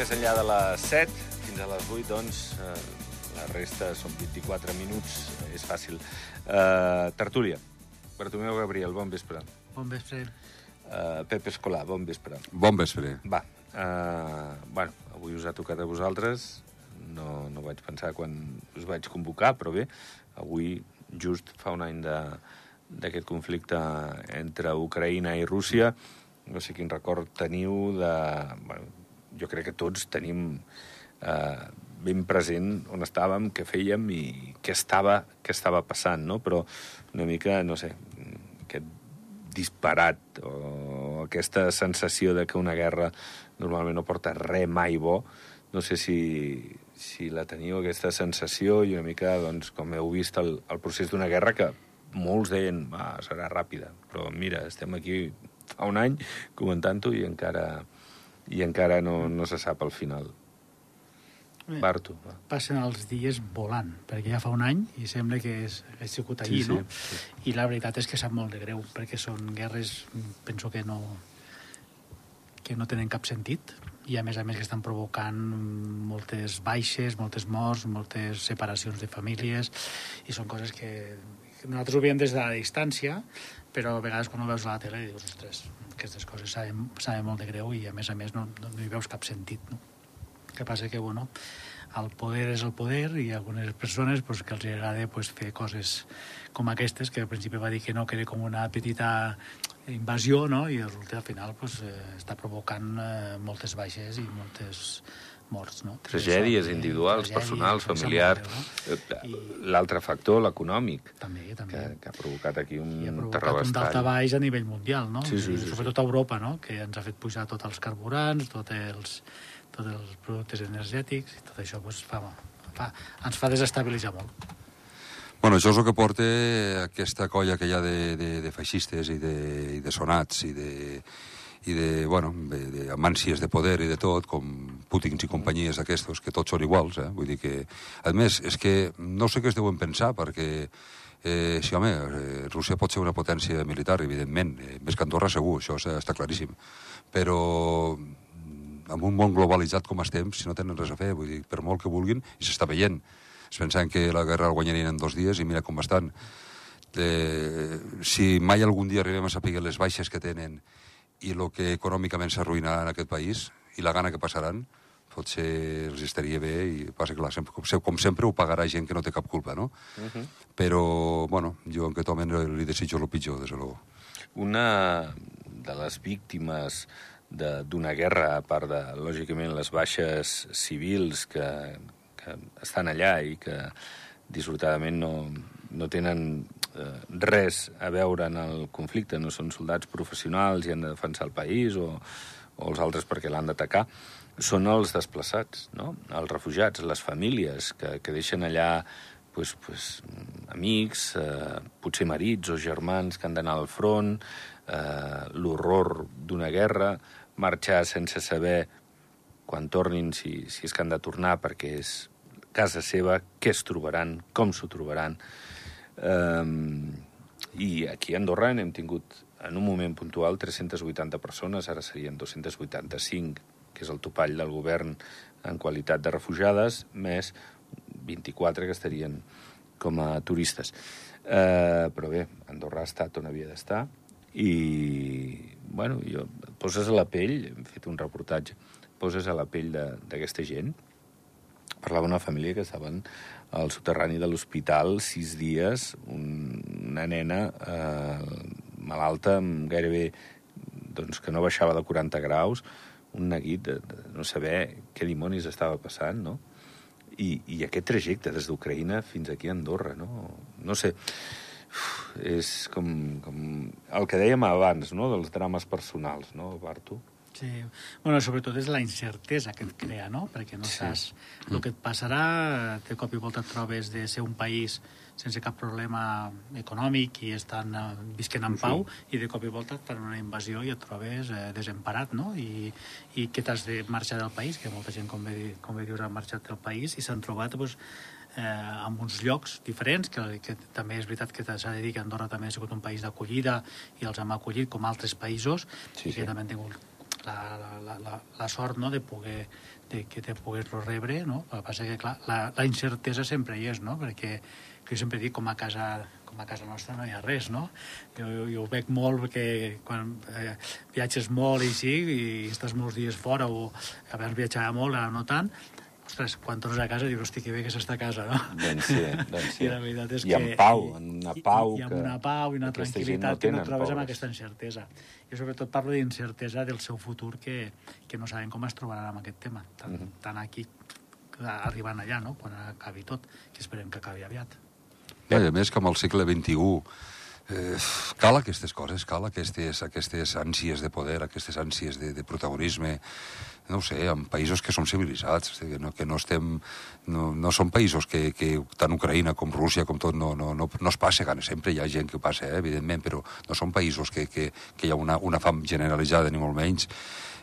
36 minuts més enllà de les 7, fins a les 8, doncs, eh, la resta són 24 minuts, és fàcil. Eh, tertúlia. Bartomeu Gabriel, bon vespre. Bon vespre. Eh, Pep Escolar, bon vespre. Bon vespre. Va, eh, bueno, avui us ha tocat a vosaltres. No, no vaig pensar quan us vaig convocar, però bé, avui just fa un any de d'aquest conflicte entre Ucraïna i Rússia. No sé quin record teniu de... Bueno, jo crec que tots tenim eh, ben present on estàvem, què fèiem i què estava, què estava passant, no? Però una mica, no sé, aquest disparat o aquesta sensació de que una guerra normalment no porta res mai bo, no sé si, si la teniu, aquesta sensació, i una mica, doncs, com heu vist el, el procés d'una guerra que molts deien, va, serà ràpida, però mira, estem aquí fa un any comentant-ho i encara, i encara no, no se sap al final. Bé, Barto, va. Passen els dies volant, perquè ja fa un any i sembla que és, és sigut ahir, Sí, sí, no? I la veritat és que sap molt de greu, perquè són guerres, penso que no que no tenen cap sentit i a més a més que estan provocant moltes baixes, moltes morts, moltes separacions de famílies i són coses que nosaltres ho veiem des de la distància però a vegades quan ho veus a la tele dius, ostres, aquestes coses saben, saben molt de greu i a més a més no, no, no hi veus cap sentit, no? El que passa que, bueno, el poder és el poder i algunes persones pues, que els agrada pues, fer coses com aquestes, que al principi va dir que no, que era com una petita invasió, no? i resulta al final pues, eh, està provocant eh, moltes baixes i moltes morts. No? Tragèdies Això, individuals, tragèdies, personals, familiars. greu, Eh, I- L'altre factor, l'econòmic, També, que, també. que ha provocat aquí un I ha provocat un daltabaix a nivell mundial, no? Sí, sí, sí, Sobretot a Europa, no? Que ens ha fet pujar tots els carburants, tots els, tots els productes energètics, i tot això pues, fa, fa, ens fa desestabilitzar molt. Bueno, això és el que porta aquesta colla que hi ha de, de, de feixistes i de, i de sonats i de, i de, bueno, de, de amàncies de poder i de tot, com Putins i companyies d'aquestos, que tots són iguals, eh? Vull dir que... A més, és que no sé què es deuen pensar, perquè eh, sí, home, eh, Rússia pot ser una potència militar, evidentment, eh, més que Andorra segur, això està, claríssim, però mm, amb un món globalitzat com estem, si no tenen res a fer, vull dir, per molt que vulguin, i s'està veient, es pensaven que la guerra la guanyarien en dos dies i mira com estan. Eh, si mai algun dia arribem a saber les baixes que tenen i el que econòmicament s'arruïnarà en aquest país i la gana que passaran, potser els estaria bé i passa que, clar, sempre, com, com sempre ho pagarà gent que no té cap culpa, no? Uh -huh. Però, bueno, jo en aquest home li desitjo el pitjor, des de luego. Una de les víctimes de- d'una guerra, a part de, lògicament, les baixes civils que, que estan allà i que dissortadament no, no tenen res a veure en el conflicte, no són soldats professionals i han de defensar el país o, o els altres perquè l'han d'atacar, són els desplaçats, no? els refugiats, les famílies que, que deixen allà pues, pues, amics, eh, potser marits o germans que han d'anar al front, eh, l'horror d'una guerra, marxar sense saber quan tornin, si, si és que han de tornar perquè és casa seva, què es trobaran, com s'ho trobaran. Um, I aquí a Andorra n'hem tingut en un moment puntual 380 persones, ara serien 285, que és el topall del govern en qualitat de refugiades, més 24 que estarien com a turistes. Uh, però bé, Andorra ha estat on havia d'estar i, bueno, jo, poses a la pell, hem fet un reportatge, poses a la pell d'aquesta gent, parlava una família que estaven al soterrani de l'hospital sis dies, un, una nena eh, malalta amb gairebé doncs, que no baixava de 40 graus, un neguit de, de no saber què dimonis estava passant, no? I, i aquest trajecte des d'Ucraïna fins aquí a Andorra, no? No sé, uf, és com, com el que dèiem abans, no?, dels drames personals, no, Bartu? Sí. Bueno, sobretot és la incertesa que et crea, no? Perquè no Sí. saps el que et passarà, de cop i volta et trobes de ser un país sense cap problema econòmic i estan eh, visquent en Sí, sí. pau i de cop i volta et fan una invasió i et trobes eh, desemparat, no? I, i que t'has de marxar del país, que molta gent, com bé, com bé dius, ha marxat del país i s'han trobat doncs, eh, en uns llocs diferents, que, que també és veritat que s'ha de dir que Andorra també ha sigut un país d'acollida i els hem acollit com altres països Sí, i que sí. també han tingut la, la, la, la, sort no, de poder de que te pogués-lo rebre, no? El que passa que, clar, la, la incertesa sempre hi és, no? Perquè que sempre dic, com a casa com a casa nostra no hi ha res, no? Jo, jo, jo ho veig molt perquè quan eh, viatges molt i així, i estàs molts dies fora, o abans viatjava molt, ara no tant, ostres, quan tornes a casa dius, hosti, que bé que s'està a casa, no? Doncs sí, doncs sí. I la veritat és I que... amb pau, en una pau I, i amb que una pau i una tranquil·litat no que no trobes amb pobres. aquesta incertesa. Jo sobretot parlo d'incertesa del seu futur que, que no sabem com es trobaran amb aquest tema. Tant, Mhm. tant aquí arribant allà, no?, quan acabi tot, que esperem que acabi aviat. No, I a més que amb el segle XXI eh, cal aquestes coses, cal aquestes, aquestes ànsies de poder, aquestes ànsies de, de protagonisme, no ho sé, en països que som civilitzats, que no, que no estem... No, no són països que, que tant Ucraïna com Rússia, com tot, no, no, no, no es passa gana. Sempre hi ha gent que ho passa, eh, evidentment, però no són països que, que, que hi ha una, una fam generalitzada, ni molt menys.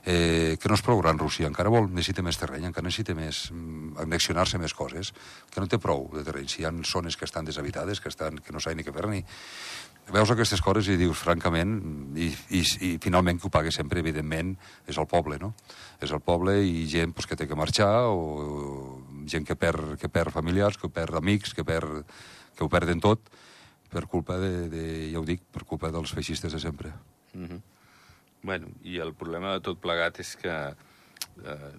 Eh, que no és prou gran Rússia, encara vol, necessita més terreny, encara necessita més, mm, annexionar-se més coses, que no té prou de terreny. Si hi ha zones que estan deshabitades, que, estan, que no saben ni què fer ni... Veus aquestes coses i dius, francament, i, i, i finalment qui ho paga sempre, evidentment, és el poble, no? És el poble i gent pues, que té que marxar, o, o gent que perd, que perd familiars, que perd amics, que, perd, que ho perden tot, per culpa de, de, ja ho dic, per culpa dels feixistes de sempre. Mhm. Bueno, i el problema de tot plegat és que eh,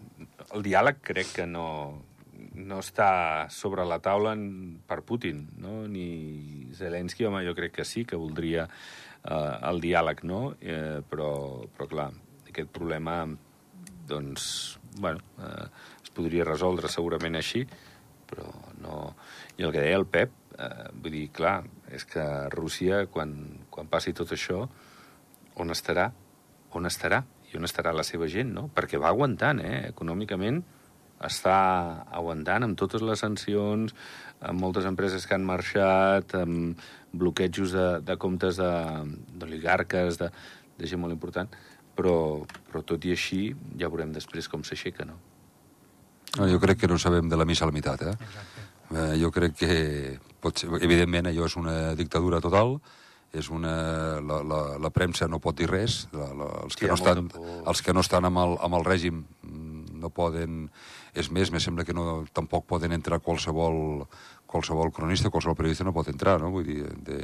el diàleg crec que no, no està sobre la taula per Putin, no? Ni Zelensky, home, jo crec que sí, que voldria eh, el diàleg, no? Eh, però, però, clar, aquest problema, doncs, bueno, eh, es podria resoldre segurament així, però no... I el que deia el Pep, eh, vull dir, clar, és que Rússia, quan, quan passi tot això, on estarà? On estarà? I on estarà la seva gent, no? Perquè va aguantant, eh? Econòmicament està aguantant amb totes les sancions, amb moltes empreses que han marxat, amb bloquejos de, de comptes de- d'oligarques, de, de gent molt important, però, però tot i així ja veurem després com s'aixeca, no? No, jo crec que no sabem de la missa a la meitat, eh? Exacte. Eh, jo crec que, pot ser, evidentment, allò és una dictadura total, és una, la, la, la premsa no pot dir res, la, la, els, Sí, que ha no estan, els que no estan amb el, amb el règim no poden... És més, me sembla que no, tampoc poden entrar qualsevol, qualsevol cronista, qualsevol periodista no pot entrar, no? Vull dir, de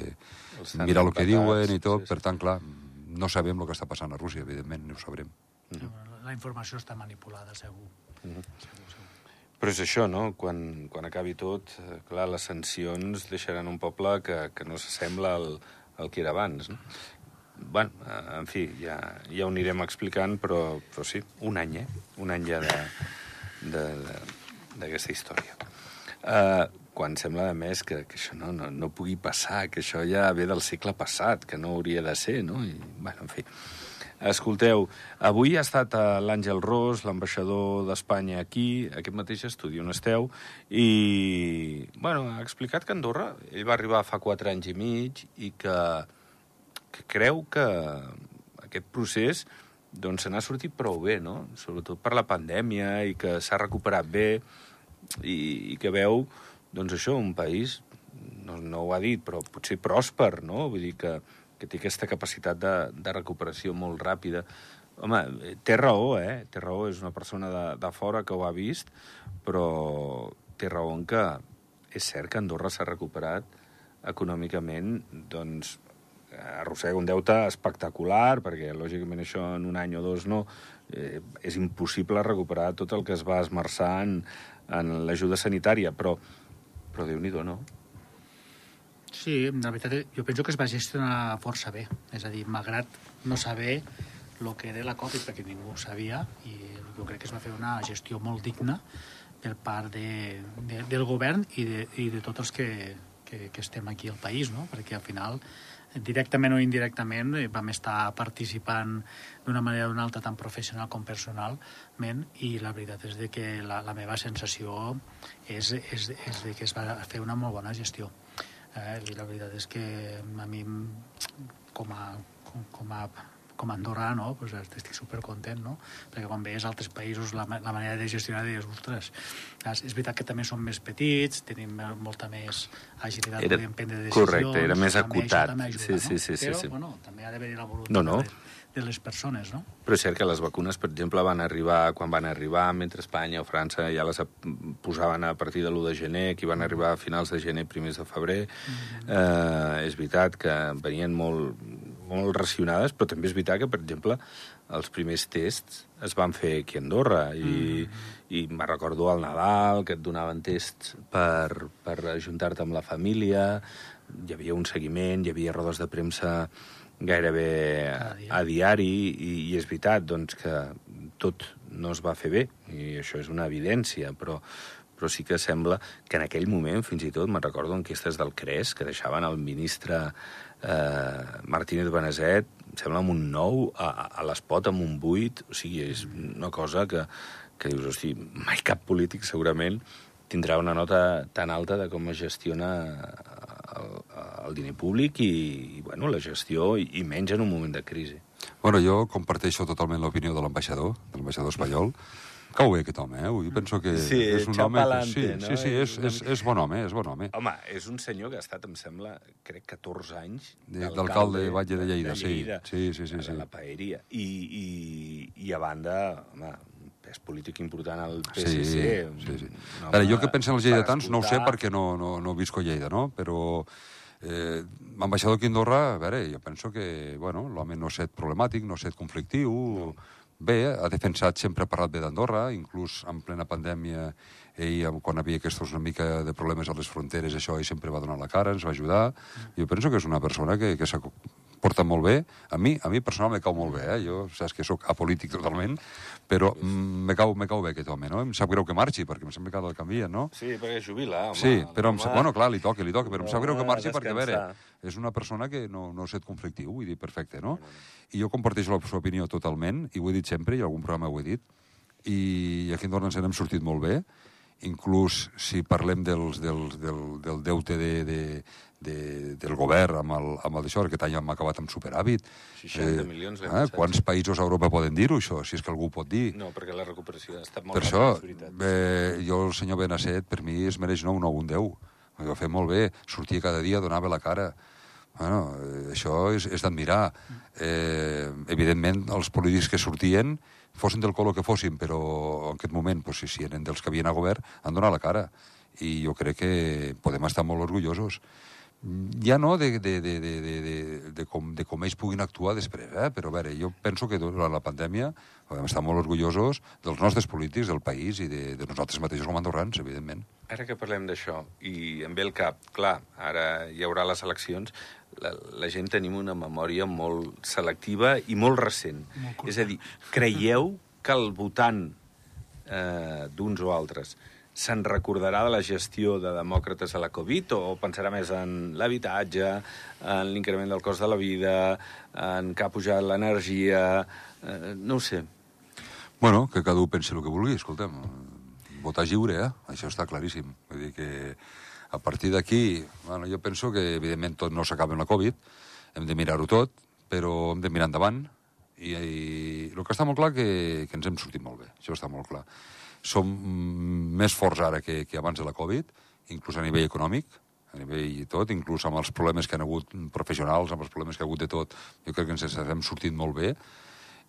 mirar el que diuen i tot, sí, sí. per tant, clar, no sabem el que està passant a Rússia, evidentment, no ho sabrem. La informació està manipulada, segur. Mhm. segur, segur. Però és això, no? Quan, quan acabi tot, eh, clar, les sancions deixaran un poble que, que no s'assembla al, al que era abans, no? Bueno, eh, en fi, ja, ja ho anirem explicant, però, però sí, un any, eh? Un any ja d'aquesta història. Uh, quan sembla, a més, que, que això no, no, no pugui passar, que això ja ve del segle passat, que no hauria de ser, no? I, bueno, en fi. Escolteu, avui ha estat eh, l'Àngel Ros, l'ambaixador d'Espanya aquí, aquest mateix estudi on esteu, i, bueno, ha explicat que Andorra, ell va arribar fa quatre anys i mig i que, que creu que aquest procés doncs se n'ha sortit prou bé, no? Sobretot per la pandèmia i que s'ha recuperat bé i, i que veu, doncs això, un país, no, no ho ha dit, però potser pròsper, no? Vull dir que, que té aquesta capacitat de, de recuperació molt ràpida. Home, eh, té raó, eh? Té raó, és una persona de, de fora que ho ha vist, però té raó en que és cert que Andorra s'ha recuperat econòmicament, doncs, arrossega un deute espectacular, perquè lògicament això en un any o dos no, eh, és impossible recuperar tot el que es va esmerçar en, en l'ajuda sanitària, però, però Déu-n'hi-do, no? Sí, la veritat, jo penso que es va gestionar força bé. És a dir, malgrat no saber el que era la Covid, perquè ningú ho sabia, i jo crec que es va fer una gestió molt digna per part de, de, del govern i de, i de tots els que, que, que estem aquí al país, no? perquè al final directament o indirectament eh, vam estar participant d'una manera o d'una altra tant professional com personalment i la veritat és de que la, la meva sensació és, és, és de que es va fer una molt bona gestió eh? i la veritat és que a mi com a, com, com a com a andorrà, no? pues estic supercontent, no? Perquè quan veies altres països la, la manera de gestionar, deies, ostres, és és veritat que també som més petits, tenim molta més agilitat, Era- podem prendre decisions... correcte, era més. Això també ajuda, Sí, no? sí, sí, sí, Però, sí. bueno, també ha d'haver la voluntat No, no. De, de les persones, no? Però és cert que les vacunes, per exemple, van arribar quan van arribar, mentre Espanya o França ja les posaven a partir de l'1 de gener, que van arribar a finals de gener, primers de febrer. Mm -hmm. eh, és veritat que venien molt, molt racionades, però també és veritat que, per exemple, els primers tests es van fer aquí a Andorra i, mm. i me recordo al Nadal que et donaven tests per, per ajuntar-te amb la família, hi havia un seguiment, hi havia rodes de premsa gairebé a, a diari i, i és veritat doncs, que tot no es va fer bé i això és una evidència, però, però sí que sembla que en aquell moment, fins i tot, me'n recordo enquestes del CRES que deixaven el ministre eh, Martínez Beneset, sembla amb un nou, a, a l'espot amb un buit, o sigui, és una cosa que, que dius, hosti, mai cap polític segurament tindrà una nota tan alta de com es gestiona el, el diner públic i, i bueno, la gestió, i, i menys en un moment de crisi. Bueno, jo comparteixo totalment l'opinió de l'ambaixador, de l'ambaixador espanyol. Cau bé aquest home, eh? Jo penso que sí, és un home... Que, sí, no? sí, sí, és, és, és bon home, és bon home. Home, és un senyor que ha estat, em sembla, crec, 14 anys d'alcalde de Batlle de Lleida, de Lleida sí. Sí, sí, sí, sí. la paeria. I, i, I a banda, home, pes polític important al PSC. Sí, sí, sí. No, Ara, jo que penso en els lleidatans no ho sé perquè no, no, no visco a Lleida, no? Però eh, ambaixador Quindorra, a veure, jo penso que, bueno, l'home no ha estat problemàtic, no ha estat conflictiu, no bé, ha defensat, sempre ha parlat bé d'Andorra, inclús en plena pandèmia, ell, quan havia aquests una mica de problemes a les fronteres, això ell sempre va donar la cara, ens va ajudar. Jo penso que és una persona que, que s'ha porta molt bé. A mi, a mi personalment me cau molt bé, eh? Jo saps que sóc apolític totalment, però mm, me, cau, me cau bé aquest home, no? Em sap greu que marxi, perquè em sembla que el canvia, no? Sí, perquè és jubila, home. Sí, però em sap, bueno, clar, li toca, li toca, però em sap greu que marxi perquè, a veure, és una persona que no, no set conflictiu, vull dir, perfecte, no? I jo comparteixo la seva opinió totalment, i ho he dit sempre, i algun programa ho he dit, i aquí en ens n'hem sortit molt bé, inclús si parlem dels, dels, del, del deute de, de, de, del govern amb el, amb el d'això, aquest any hem acabat amb superàvit. 60 eh, milions eh, Quants països a Europa poden dir-ho, això, si és que algú pot dir? No, perquè la recuperació ha estat molt per això, eh, jo, el senyor Benasset, per mi es mereix no un 9, un 10. Ho va fer molt bé, sortia cada dia, donava la cara. Bueno, eh, això és, és d'admirar. Eh, evidentment, els polítics que sortien, fossin del color que fossin, però en aquest moment, pues, si, si eren dels que havien a govern, han donat la cara. I jo crec que podem estar molt orgullosos ja no de, de, de, de, de, de, de, com, de com ells puguin actuar després, eh? però a veure, jo penso que durant la pandèmia podem estar molt orgullosos dels nostres polítics, del país i de, de nosaltres mateixos com andorrans, evidentment. Ara que parlem d'això, i em ve el cap, clar, ara hi haurà les eleccions, la, la gent tenim una memòria molt selectiva i molt recent. Molt És a dir, creieu que el votant eh, d'uns o altres se'n recordarà de la gestió de demòcrates a la Covid o pensarà més en l'habitatge, en l'increment del cost de la vida, en que ha pujat l'energia... Eh, no ho sé. Bueno, que cada un pensi el que vulgui, escolta'm. Votar lliure, eh? Això està claríssim. Vull dir que a partir d'aquí, bueno, jo penso que evidentment tot no s'acaba amb la Covid, hem de mirar-ho tot, però hem de mirar endavant, i, i el que està molt clar que, que ens hem sortit molt bé, això està molt clar som més forts ara que, que abans de la Covid, inclús a nivell econòmic, a nivell i tot, inclús amb els problemes que han hagut professionals, amb els problemes que ha hagut de tot, jo crec que ens hem sortit molt bé,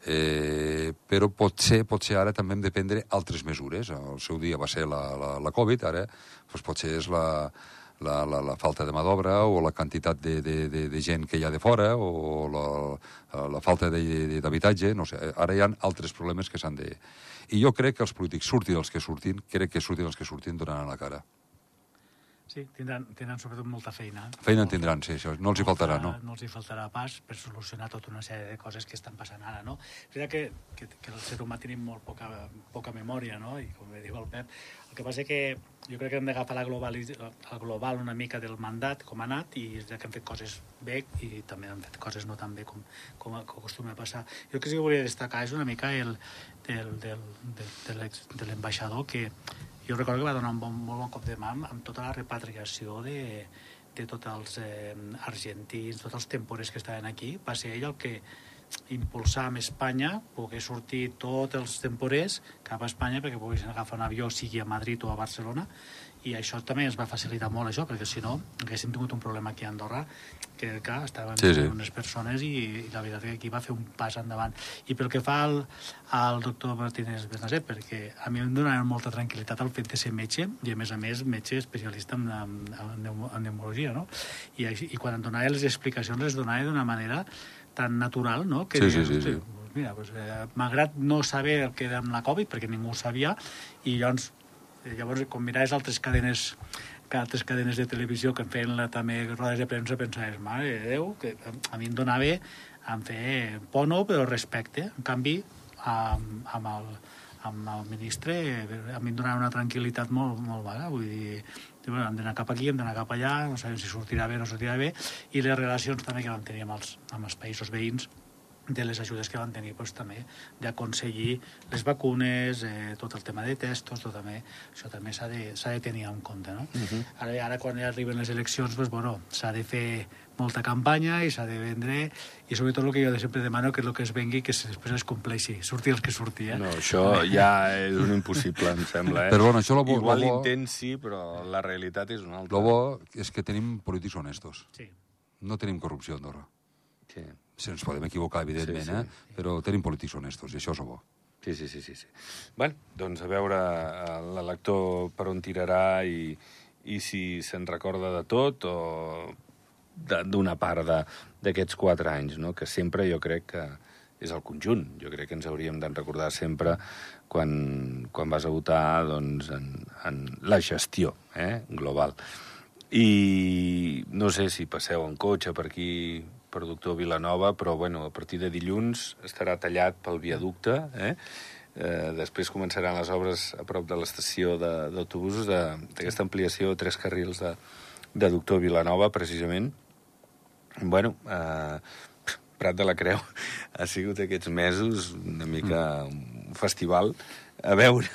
eh, però potser, potser ara també hem de prendre altres mesures. El seu dia va ser la, la, la Covid, ara doncs potser és la, la, la, la falta de mà d'obra o la quantitat de, de, de, de gent que hi ha de fora o la, la falta d'habitatge, no sé, ara hi ha altres problemes que s'han de, i jo crec que els polítics, surtin els que surtin, crec que surtin els que surtin donaran la cara. Sí, tindran, tindran sobretot molta feina. Feina en tindran, sí, això. No els hi faltarà, no? No els hi faltarà pas per solucionar tota una sèrie de coses que estan passant ara, no? És que, que, que el ser humà tenim molt poca, poca memòria, no? I com diu el Pep, el que passa és que jo crec que hem d'agafar la, global, la global una mica del mandat, com ha anat, i que hem fet coses bé i també hem fet coses no tan bé com, com, acostuma a passar. Jo el que sí que volia destacar és una mica el, del, del, de, de l'ambaixador que jo recordo que va donar un bon, molt bon cop de mà amb, tota la repatriació de, de tots els eh, argentins, tots els tempores que estaven aquí, va ser ell el que impulsar amb Espanya, poder sortir tots els temporers cap a Espanya perquè poguessin agafar un avió, sigui a Madrid o a Barcelona, i això també ens va facilitar molt això, perquè si no haguéssim tingut un problema aquí a Andorra que clar, estaven Sí, sí. unes persones i, i la veritat que aquí va fer un pas endavant i pel que fa al, al doctor Martínez Benacer perquè a mi em donava molta tranquil·litat el fet de ser metge i a més a més metge especialista en, en, en, en pneumologia no? I, i quan em donava les explicacions les donava d'una manera tan natural no? que Sí, sí, sí, sí. "Hosti, Mira, doncs, eh, malgrat no saber el que era amb la Covid, perquè ningú ho sabia, i llavors, eh, llavors quan miraves altres cadenes que altres cadenes de televisió que em feien la, també rodes de premsa pensaves, mare de Déu, que a mi em donava em fer por no, però respecte. En canvi, amb, amb, el, amb el ministre a mi em donava una tranquil·litat molt, molt vaga, vull dir, bueno, hem d'anar cap aquí, hem d'anar cap allà, no sabem si sortirà bé o no sortirà bé, i les relacions també que vam tenir amb els, amb els països veïns, de les ajudes que van tenir doncs, també d'aconseguir les vacunes, eh, tot el tema de testos, tot també, això també s'ha de, s'ha de tenir en compte. No? Uh -huh. ara, ara quan ja arriben les eleccions doncs, bueno, s'ha de fer molta campanya i s'ha de vendre i sobretot el que jo sempre demano que és el que es vengui que es- després es compleixi, surti el que surti. Eh? No, això ja és un impossible, em sembla. Eh? Però bueno, això lo bo- Igual lo bo- sí, però la realitat és una altra. Lo bo és que tenim polítics honestos. Sí. No tenim corrupció a Andorra. Sí. Si ens podem equivocar, evidentment, Sí, sí. eh? però tenim polítics honestos, i això és bo. Sí, sí, sí, sí, sí. Bé, doncs a veure eh, l'elector per on tirarà i, i si se'n recorda de tot o de- d'una part de- d'aquests quatre anys, no? que sempre jo crec que és el conjunt. Jo crec que ens hauríem de recordar sempre quan, quan vas a votar doncs, en, en la gestió eh? global. I no sé si passeu en cotxe per aquí, per Doctor Vilanova, però bueno, a partir de dilluns estarà tallat pel viaducte, eh? Eh, després començaran les obres a prop de l'estació de- d'autobusos de- d'aquesta ampliació de tres carrils de, de Doctor Vilanova, precisament. Bueno, eh, Prat de la Creu ha sigut aquests mesos una mica un festival a veure,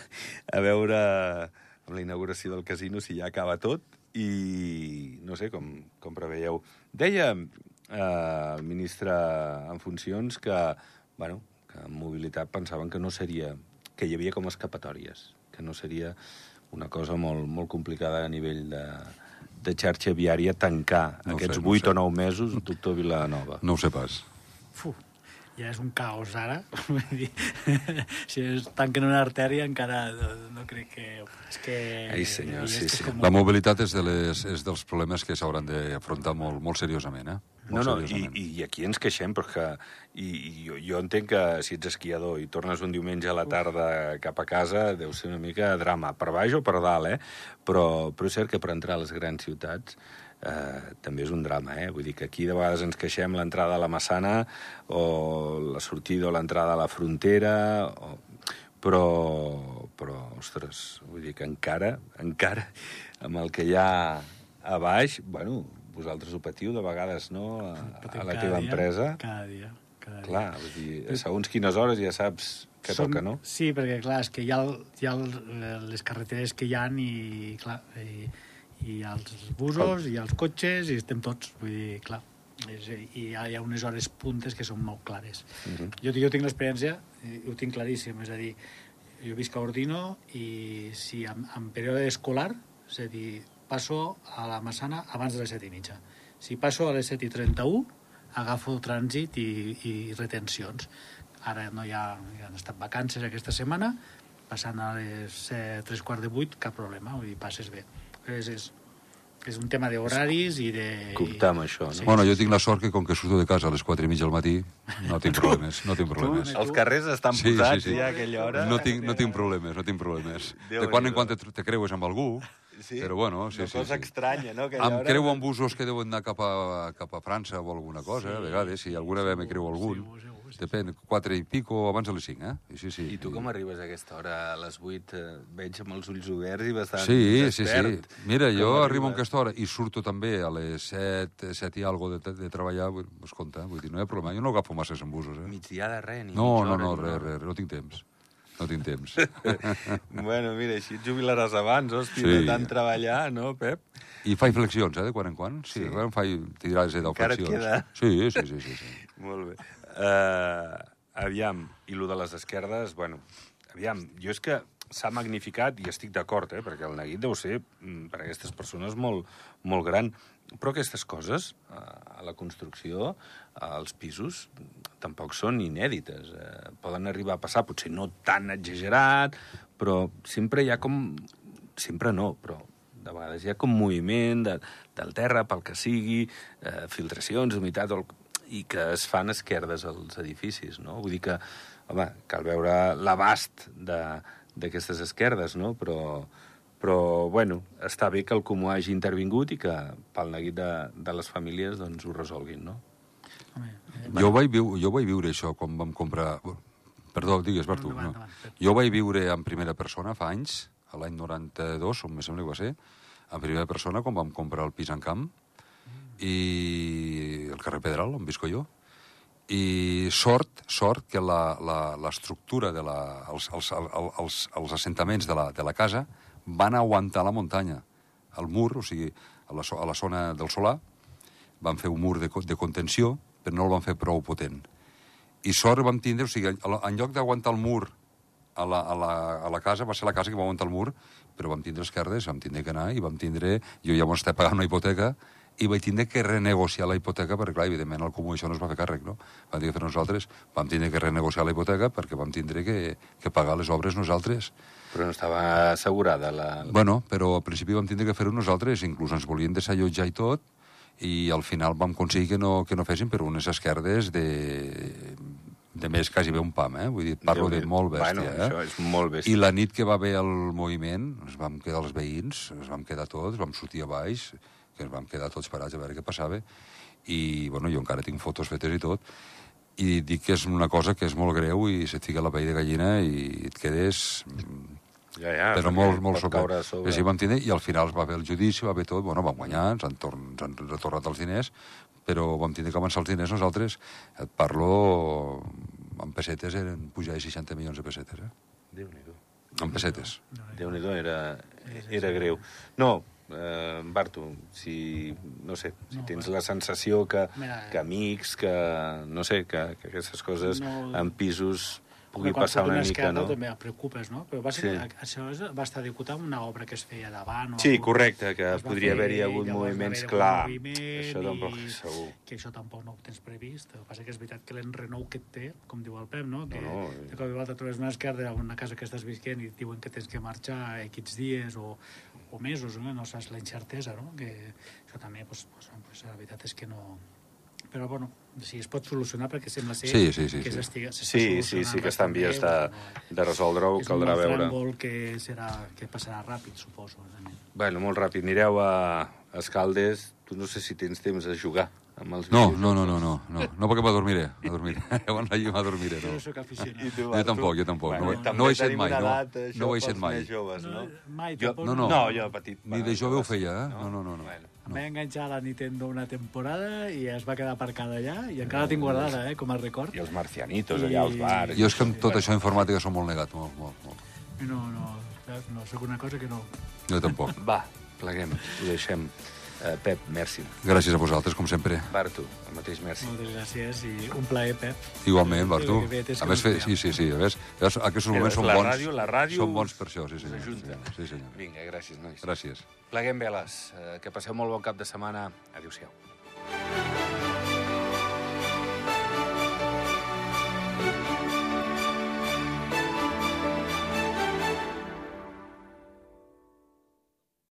a veure amb la inauguració del casino si ja acaba tot i no sé com, com preveieu. Deia eh, el ministre en funcions que, bueno, que en mobilitat pensaven que no seria, que hi havia com escapatòries, que no seria una cosa molt, molt complicada a nivell de, de xarxa viària tancar No aquests sé, no ho 8 sé. o 9 mesos doctor Vilanova. No ho sé pas. Fu, ja és un caos ara. Si es tanquen una artèria encara no, no crec que... És que... Ai, senyor, sí, que és sí. com- La mobilitat és, de les, és dels problemes que s'hauran d'afrontar molt, molt seriosament, eh? No, no, i, i, i aquí ens queixem, perquè i, i jo, jo entenc que si ets esquiador i tornes un diumenge a la tarda cap a casa, deu ser una mica drama, per baix o per dalt, eh? Però, però és cert que per entrar a les grans ciutats eh, també és un drama, eh? Vull dir que aquí de vegades ens queixem l'entrada a la Massana o la sortida o l'entrada a la frontera, o... però, però, ostres, vull dir que encara, encara, amb el que hi ha a baix, bueno, vosaltres ho patiu de vegades, no?, a, a la teva dia, empresa. Cada dia. Cada dia. Clar, vull dir, segons quines hores ja saps que Són- toca, no? Sí, perquè clar, és que hi ha, el, hi ha el, les carreteres que hi han i, clar, i, i els busos, i hi ha els cotxes, i estem tots, vull dir, clar, és, i hi ha, hi ha unes hores puntes que són molt clares. Uh -huh. Jo, jo tinc l'experiència, i ho tinc claríssim, és a dir, jo visc a Ordino i si en, en període escolar, és a dir, passo a la Massana abans de les set i mitja. Si passo a les set i 31, agafo trànsit i, i retencions. Ara no hi ha, hi han estat vacances aquesta setmana, passant a les set, tres quarts de vuit, cap problema, vull dir, passes bé. És, és, és un tema d'horaris i de... Comptar amb això, no? Sí. Bueno, jo tinc la sort que com que surto de casa a les 4 i mitja del matí, no tinc problemes, no tinc problemes. Els carrers estan Sí, posats sí, sí. ja a aquella hora. No tinc, no tinc problemes, no tinc problemes. Déu De quan en quan te, te creues amb algú, Sí? però bueno, sí, Una sí. cosa sí. estranya, no? Aquella Em hora... creu amb busos que deuen anar cap a, cap a França o alguna cosa, a vegades, si alguna vegada me creu algun. Segur, segur, sí, Depèn, 4 i pico abans de les 5, eh? Sí, sí. I tu com arribes a aquesta hora? A les 8 eh, veig amb els ulls oberts i bastant Sí, sí, sí. despert. Mira, Com jo arribo a arribes? aquesta hora i surto també a les 7, 7 i algo de, de treballar, vull, pues, compte, vull dir, no hi ha problema. Jo no agafo masses en busos, eh? Migdià de res, ni No, mitja no, hora, no, una res, res, no tinc temps. No tinc temps. bueno, mira, així et jubilaràs abans, hòstia, Sí. de tant treballar, no, Pep? I faig flexions, eh, de quan en quan. Sí, Sí. de quan faig tirades de 10 Encara et flexions. queda? Sí, sí, sí, sí. sí. Molt bé. Uh, aviam, i lo de les esquerdes, bueno, aviam, jo és que s'ha magnificat, i estic d'acord, eh, perquè el neguit deu ser, mm, per a aquestes persones, molt, molt gran. Però aquestes coses, uh, a la construcció, als pisos, tampoc són inèdites. Eh, poden arribar a passar, potser no tan exagerat, però sempre hi ha com... Sempre no, però de vegades hi ha com moviment de, del terra, pel que sigui, eh, filtracions, humitat, el, i que es fan esquerdes als edificis, no? Vull dir que, home, cal veure l'abast d'aquestes esquerdes, no? Però, però, bueno, està bé que el comú hagi intervingut i que pel neguit de, de les famílies doncs, ho resolguin, no? Home, eh, Jo vaig, viu, jo vaig viure això quan vam comprar... Perdó, digues, Bartu. No. Pep. Jo vaig viure en primera persona fa anys, a l'any 92, on me sembla que va ser, en primera persona quan vam comprar el pis en camp i el carrer Pedral, on visco jo. I sort, sort que la- la- l'estructura de la, els, els, els, els, els assentaments de la, de la casa van aguantar la muntanya. El mur, o sigui, a la, a la zona del solar, van fer un mur de, de contenció, però no el van fer prou potent. I sort vam tindre, o sigui, en, lloc d'aguantar el mur a la, a, la, a la casa, va ser la casa que va aguantar el mur, però vam tindre esquerdes, vam tindre que anar i vam tindre... Jo m'ho estava pagant una hipoteca i vaig tindre que renegociar la hipoteca, perquè, clar, evidentment, el comú això no es va fer càrrec, no? Vam dir que fer nosaltres, vam tindre que renegociar la hipoteca perquè vam tindre que, que pagar les obres nosaltres. Però no estava assegurada la... Bueno, però al principi vam tindre que fer-ho nosaltres, inclús ens volien desallotjar i tot, i al final vam aconseguir que no, que no fessin per unes esquerdes de, de més quasi bé un pam, eh? Vull dir, parlo de Déu-n'hi- molt bèstia, bueno, eh? Això és molt bèstia. I la nit que va haver el moviment, ens vam quedar els veïns, ens vam quedar tots, vam sortir a baix, que ens vam quedar tots parats a veure què passava, i, bueno, jo encara tinc fotos fetes i tot, i dic que és una cosa que és molt greu i se't fica la pell de gallina i et quedes Ja, ja, però molt, molt sobre. sobre. Així vam tindre, i al final va haver el judici, va haver tot, bueno, vam guanyar, ens han, torn, ens han retornat els diners, però vam tindre que avançar els diners nosaltres. Et parlo, en pessetes eren pujar de 60 milions de pessetes, eh? Déu-n'hi-do. En pessetes. Déu-n'hi-do, era, era greu. No, eh, Bartu, si, no sé, si No, tens la sensació que, Mira, que amics, que, no sé, que, que aquestes coses No. en pisos pugui passar una una mica, no? també et preocupes, no? Però va ser Sí. això va estar decutat amb una obra que es feia davant. O Sí, correcte, que podria haver-hi hagut moviments, clar, moviment això tampoc i- segur. Que això tampoc no ho tens previst. El que passa que és veritat que l'enrenou que té, com diu el Pep, no? Que No, no, de cop i volta trobes una esquerda a una casa que estàs visquent i diuen que tens que marxar X dies o, o mesos, no? no saps la incertesa, no? Que això també, pues, pues, pues, la veritat és que no... Però, bueno, sí, es pot solucionar perquè sembla ser Sí, sí, sí, que sí. s'estiga- Sí, sí, solucionant sí que està en vies bé, de, no? de resoldre-ho, és caldrà un veure. tràngol que, serà, que passarà ràpid, suposo. També. Bueno, molt ràpid, anireu a Escaldes, tu no sé si tens temps de jugar amb els No, no, no, no, no, no, no perquè m'adormiré, m'adormiré. Llavors allà m'adormiré, Jo no. no sóc aficionat. I tu, Jo tampoc, jo tampoc. Bueno, No- també no ho he set tenim mai, una no. edat, això, No ho he pels set mai. joves, no? mai, Jo, tampoc no, no. no, jo petit. Ni de jove ho feia, eh? No, no, no. no. Bueno. Em vaig enganxar a la Nintendo una temporada i es va quedar aparcada allà i encara la tinc guardada, eh, com a record. I els marcianitos allà als bars. Jo és que amb tot això informàtica som molt negat, molt, molt, molt. No, no, no, sóc una cosa que no... Jo tampoc. Va, pleguem, ho deixem. Uh, Pep, merci. Gràcies a vosaltres, com sempre. Bartu, el mateix merci. Moltes gràcies i un plaer, Pep. Igualment, Bartu. A més, nos sí, sí, sí. A més, llavors, aquests moments són la bons. ràdio- la ràdio Són bons per això, sí, senyor. ajunta. Sí, senyor. Vinga, gràcies, nois. Gràcies. Pleguem veles. Uh, que passeu molt bon cap de setmana. Adéu-siau.